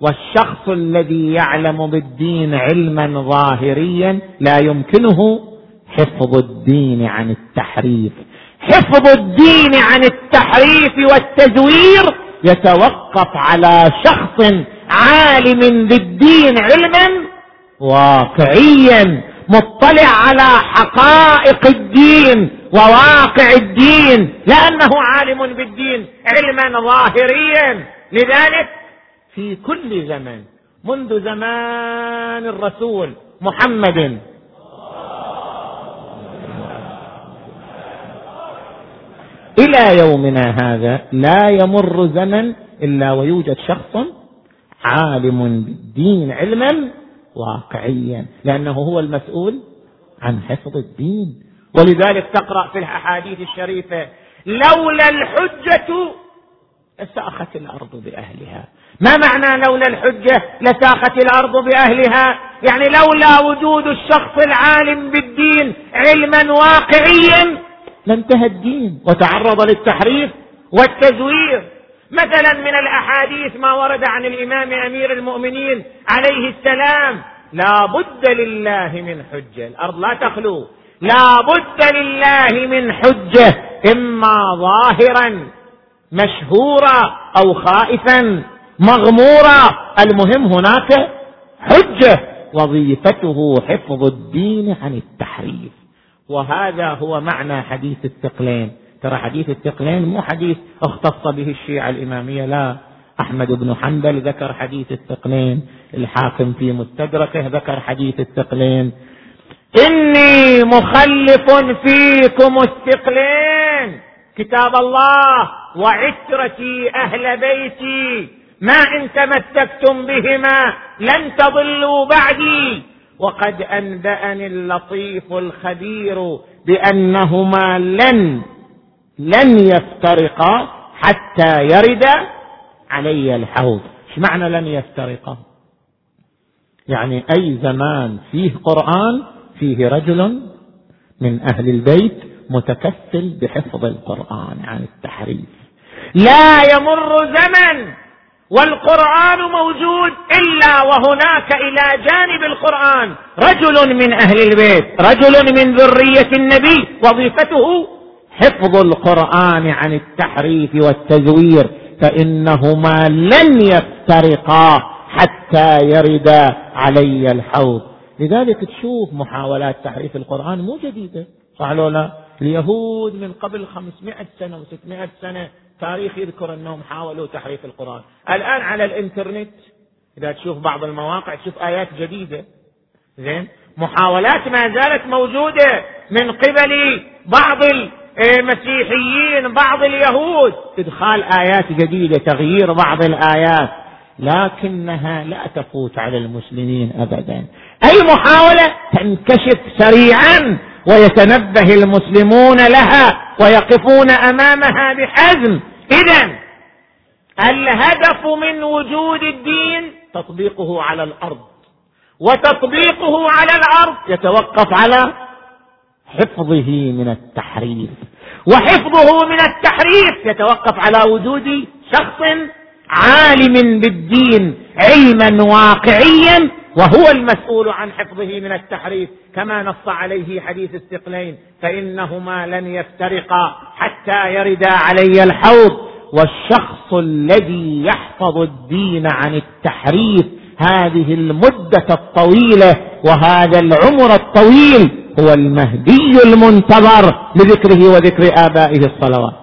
والشخص الذي يعلم بالدين علما ظاهريا لا يمكنه حفظ الدين عن التحريف. حفظ الدين عن التحريف والتزوير يتوقف على شخص عالم بالدين علما واقعيا مطلع على حقائق الدين. وواقع الدين لأنه عالم بالدين علما ظاهريا. لذلك في كل زمن منذ زمان الرسول محمد. إلى يومنا هذا لا يمر زمن إلا ويوجد شخص عالم بالدين علما واقعيا لأنه هو المسؤول عن حفظ الدين. ولذلك تقرأ في الأحاديث الشريفة لولا الحجة لساخت الأرض بأهلها. ما معنى لولا الحجة لساخت الأرض بأهلها؟ يعني لولا وجود الشخص العالم بالدين علما واقعيا لانتهى الدين وتعرض للتحريف والتزوير. مثلا من الأحاديث ما ورد عن الإمام أمير المؤمنين عليه السلام لا بد لله من حجة الأرض لا تخلو. لا بد لله من حجة إما ظاهرا مشهورا أو خائفا مغمورا المهم هناك حجة وظيفته حفظ الدين عن التحريف. وهذا هو معنى حديث الثقلين. ترى حديث الثقلين مو حديث اختص به الشيعة الإمامية لا. أحمد بن حنبل ذكر حديث الثقلين الحاكم في مستدركه ذكر حديث الثقلين. إني مخلف فيكم الثقلين. كتاب الله وعترتي أهل بيتي. ما إن تمسكتم بهما لن تضلوا بعدي. وقد أنبأني اللطيف الخبير بأنهما لن لن يفترقا حتى يرد علي الحوض. إيش معنى لن يفترقا؟ يعني أي زمان فيه قرآن فيه رجل من أهل البيت متكفل بحفظ القرآن عن التحريف. لا يمر زمن والقرآن موجود إلا وهناك إلى جانب القرآن. رجل من أهل البيت رجل من ذرية النبي وظيفته حفظ القرآن عن التحريف والتزوير فإنهما لن يفترقا حتى يردا علي الحوض. لذلك تشوف محاولات تحريف القرآن مو جديدة. صح لو لا اليهود من قبل خمسمائة سنة وستمائة سنة تاريخ يذكر أنهم حاولوا تحريف القرآن. الآن على الإنترنت إذا تشوف بعض المواقع تشوف آيات جديدة. زين؟ محاولات ما زالت موجودة من قبل بعض المسيحيين بعض اليهود. إدخال آيات جديدة تغيير بعض الآيات. لكنها لا تفوت على المسلمين أبدا. أي محاولة؟ تنكشف سريعا ويتنبه المسلمون لها ويقفون أمامها بحزم. اذا الهدف من وجود الدين تطبيقه على الأرض. وتطبيقه على الأرض يتوقف على حفظه من التحريف. وحفظه من التحريف يتوقف على وجود شخص عالم بالدين علما واقعيا وهو المسؤول عن حفظه من التحريف كما نص عليه حديث الثقلين فإنهما لن يفترقا حتى يردا علي الحوض. والشخص الذي يحفظ الدين عن التحريف هذه المدة الطويلة وهذا العمر الطويل هو المهدي المنتظر لذكره وذكر آبائه الصلوات.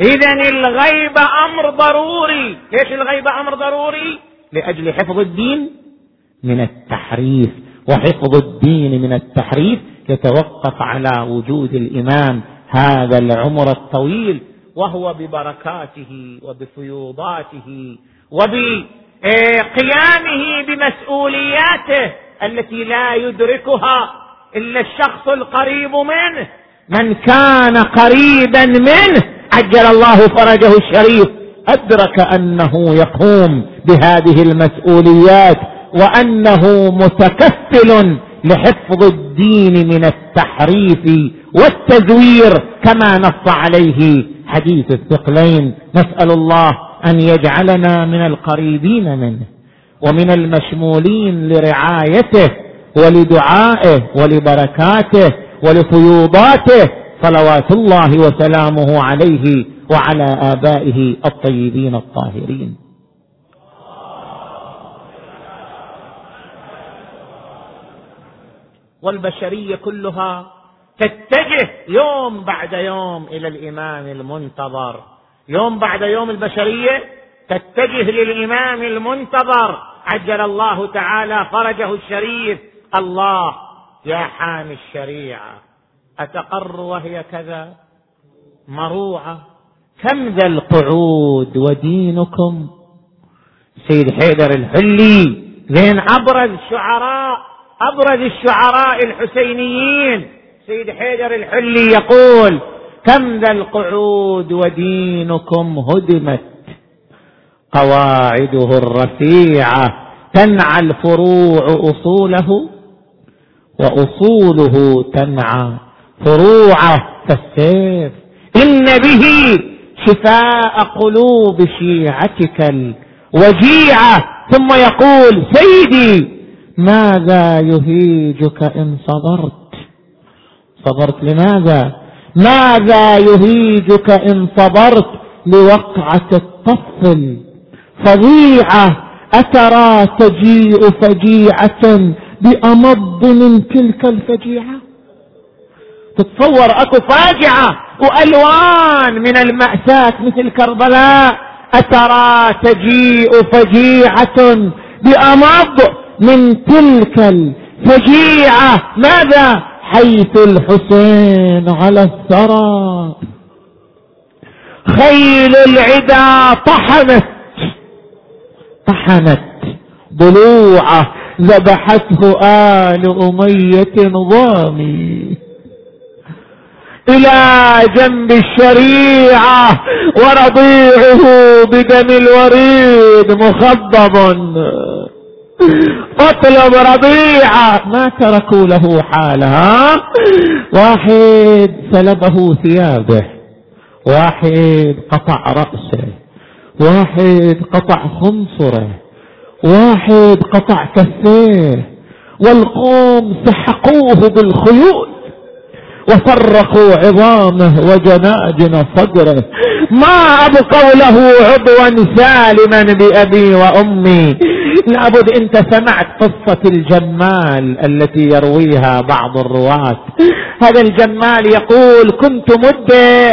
اذا الغيب أمر ضروري. ليش الغيب أمر ضروري؟ لأجل حفظ الدين من التحريف. وحفظ الدين من التحريف يتوقف على وجود الإمام هذا العمر الطويل وهو ببركاته وبفيوضاته وبقيامه بمسؤولياته التي لا يدركها إلا الشخص القريب منه. من كان قريبا منه عجل الله فرجه الشريف. أدرك أنه يقوم بهذه المسؤوليات وأنه متكفل لحفظ الدين من التحريف والتزوير كما نص عليه حديث الثقلين. نسأل الله أن يجعلنا من القريبين منه ومن المشمولين لرعايته ولدعائه ولبركاته ولفيوضاته صلوات الله وسلامه عليه وعلى آبائه الطيبين الطاهرين. والبشرية كلها تتجه يوم بعد يوم إلى الإمام المنتظر. يوم بعد يوم البشرية تتجه للإمام المنتظر. عجل الله تعالى فرجه الشريف. الله يا حامي الشريعة. أتقر وهي كذا؟ مروعة. كم ذا القعود ودينكم؟ سيد حيدر الحلي زين أبرز شعراء أبرز الشعراء الحسينيين. سيد حيدر الحلي يقول كم ذا القعود ودينكم هدمت؟ قواعده الرفيعة. تنعى الفروع أصوله وأصوله تنعى. فروعه كالسيف إن به شفاء قلوب شيعتك الوجيعه ثم يقول سيدي ماذا يهيجك إن صبرت؟ صبرت لماذا؟ ماذا يهيجك إن صبرت؟ لوقعة الطفل فظيعة أترى تجيء فجيعة بأمض من تلك الفجيعة؟ تتصور اكو فاجعة وألوان من المأساة مثل كربلاء. أترى تجيء فجيعة بأمض من تلك الفجيعة. ماذا؟ حيث الحسين على الثرى. خيل العدا طحنت. طحنت ضلوعه. ذبحته آل أمية ضامي إلى جنب الشريعة ورضيعه بدم الوريد مخضب. أطلب رضيعة. ما تركوا له حالها واحد سلبه ثيابه. واحد قطع رأسه. واحد قطع خنصره. واحد قطع كفيه. والقوم سحقوه بالخيول. وفرقوا عظامه وجناجن صدره. ما ابقوا له عضوا سالما بأبي وأمي. لابد انت سمعت قصة الجمال التي يرويها بعض الرواة. هذا الجمال يقول كنت مدة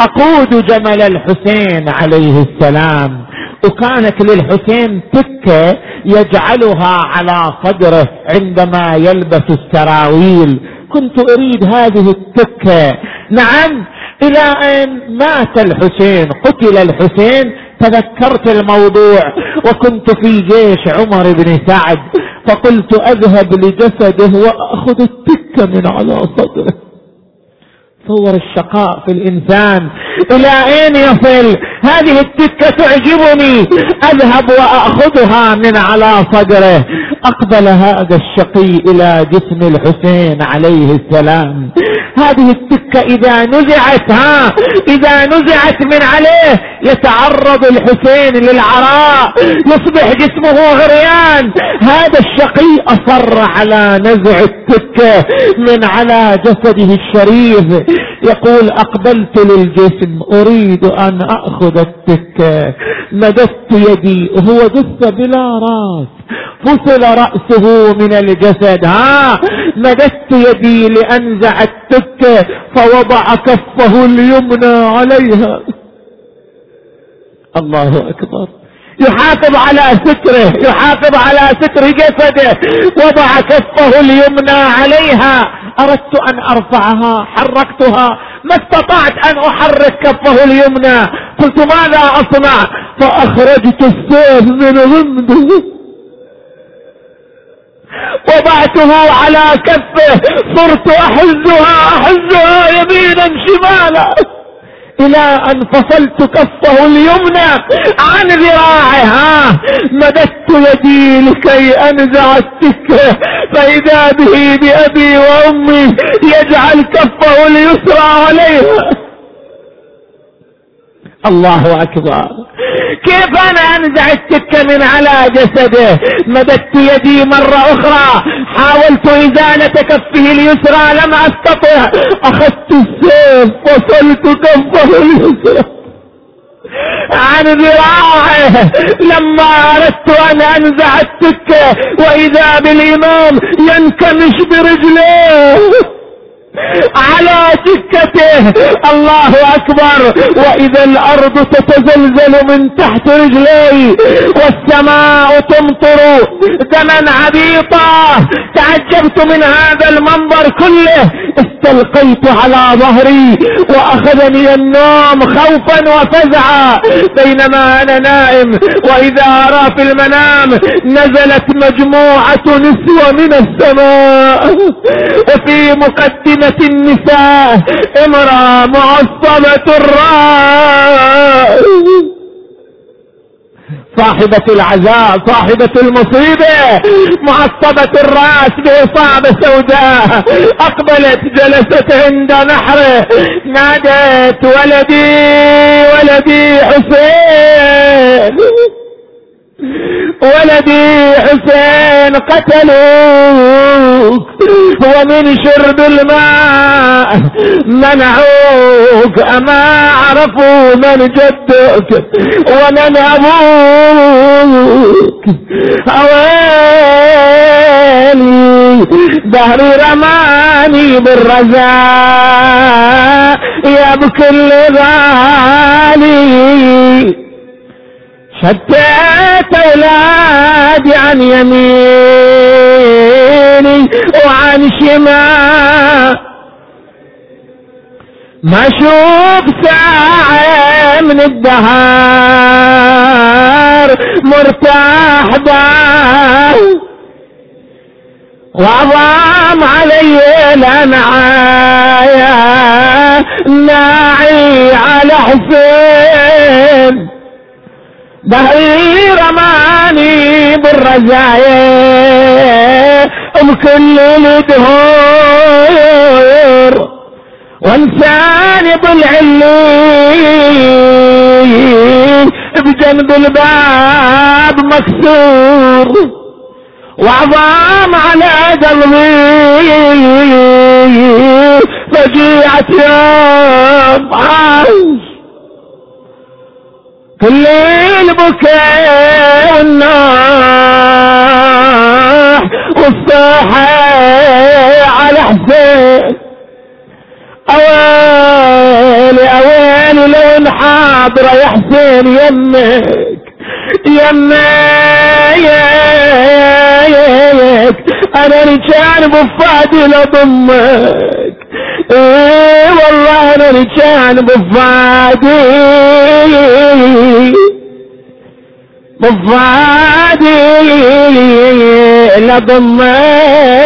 أقود جمل الحسين عليه السلام. وكانت للحسين تكة يجعلها على صدره عندما يلبس السراويل. كنت أريد هذه التكة. نعم إلى أن مات الحسين قتل الحسين تذكرت الموضوع وكنت في جيش عمر بن سعد فقلت أذهب لجسده وأخذ التكة من على صدره. تصور الشقاء في الإنسان. إلى أين يصل؟ هذه التكه تعجبني. أذهب وأخذها من على صدره. أقبل هذا الشقي إلى جسم الحسين عليه السلام. هذه التكه إذا نزعت ها؟ إذا نزعت من عليه يتعرض الحسين للعراء يصبح جسمه عريان هذا الشقي أصر على نزع التكه من على جسده الشريف. يقول أقبلت للجسم أريد أن أخذ التكه مددت يدي وهو جثه بلا راس. فصل رأسه من الجسد. ها مددت يدي لأنزع التكة فوضع كفه اليمنى عليها. الله أكبر. يحافظ على ستره يحافظ على ستر جسده. وضع كفه اليمنى عليها. أردت أن أرفعها حركتها. ما استطعت أن أحرك كفه اليمنى. قلت ماذا أصنع؟ فأخرجت السيف من غمده. وضعته على كفه صرت أحزها أحزها يمينا شمالا. إلى أن فصلت كفه اليمنى عن ذراعها. مددت يدي لكي أنزع السكه فإذا به بأبي وأمي يجعل كفه اليسرى عليها. الله أكبر. كيف أنا أنزع السكة من على جسده؟ مددت يدي مرة أخرى. حاولت إزالة كفه اليسرى لم أستطع. أخذت السيف وصلت كفه اليسرى. عن ذراعه لما أردت أن أنزع السكة وإذا بالإمام ينكمش برجليه. على سكته. الله أكبر. وإذا الأرض تتزلزل من تحت رجلي والسماء تمطر دما عبيطا. تعجبت من هذا المنظر كله. استلقيت على ظهري وأخذني النوم خوفا وفزعا. بينما أنا نائم وإذا أرى في المنام نزلت مجموعة نسوة من السماء. وفي مقدمة النساء امرأة معصبة الرأس صاحبة العزاء صاحبة المصيبة معصبة الرأس بإصابة سوداء. أقبلت جلست عند نحره نادت ولدي ولدي حسين. ولدي حسين قتلوك ومن شرب الماء. منعوك. أما عرفوا من جدك. ومن أبوك أويلي دهري رماني بالرزاء بكل شتيت اولادي عن يميني وعن شمال. ما أشوف ساعة من الدهار مرتاح دار وعظام علي الانعاية ناعي على حسين. ظهري رماني بالرزايا بكل الدهور وانساني بالعلي بجنب الباب مكسور. وعظام على قلبي. فجيعة يوم عاش. كل البكاء والناح والصاحة على حسين. أويلي أويلي لو انحاضر يا حسين يمك يمك. أنا رجال بفادي لضمك. إيه والله أنا رجال بفادي بفادي لضمك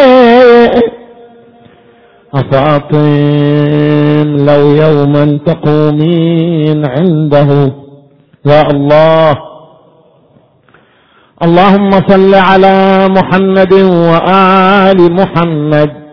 أفاطين لو يوما تقومين عنده. يا الله. اللهم صل على محمد وآل محمد.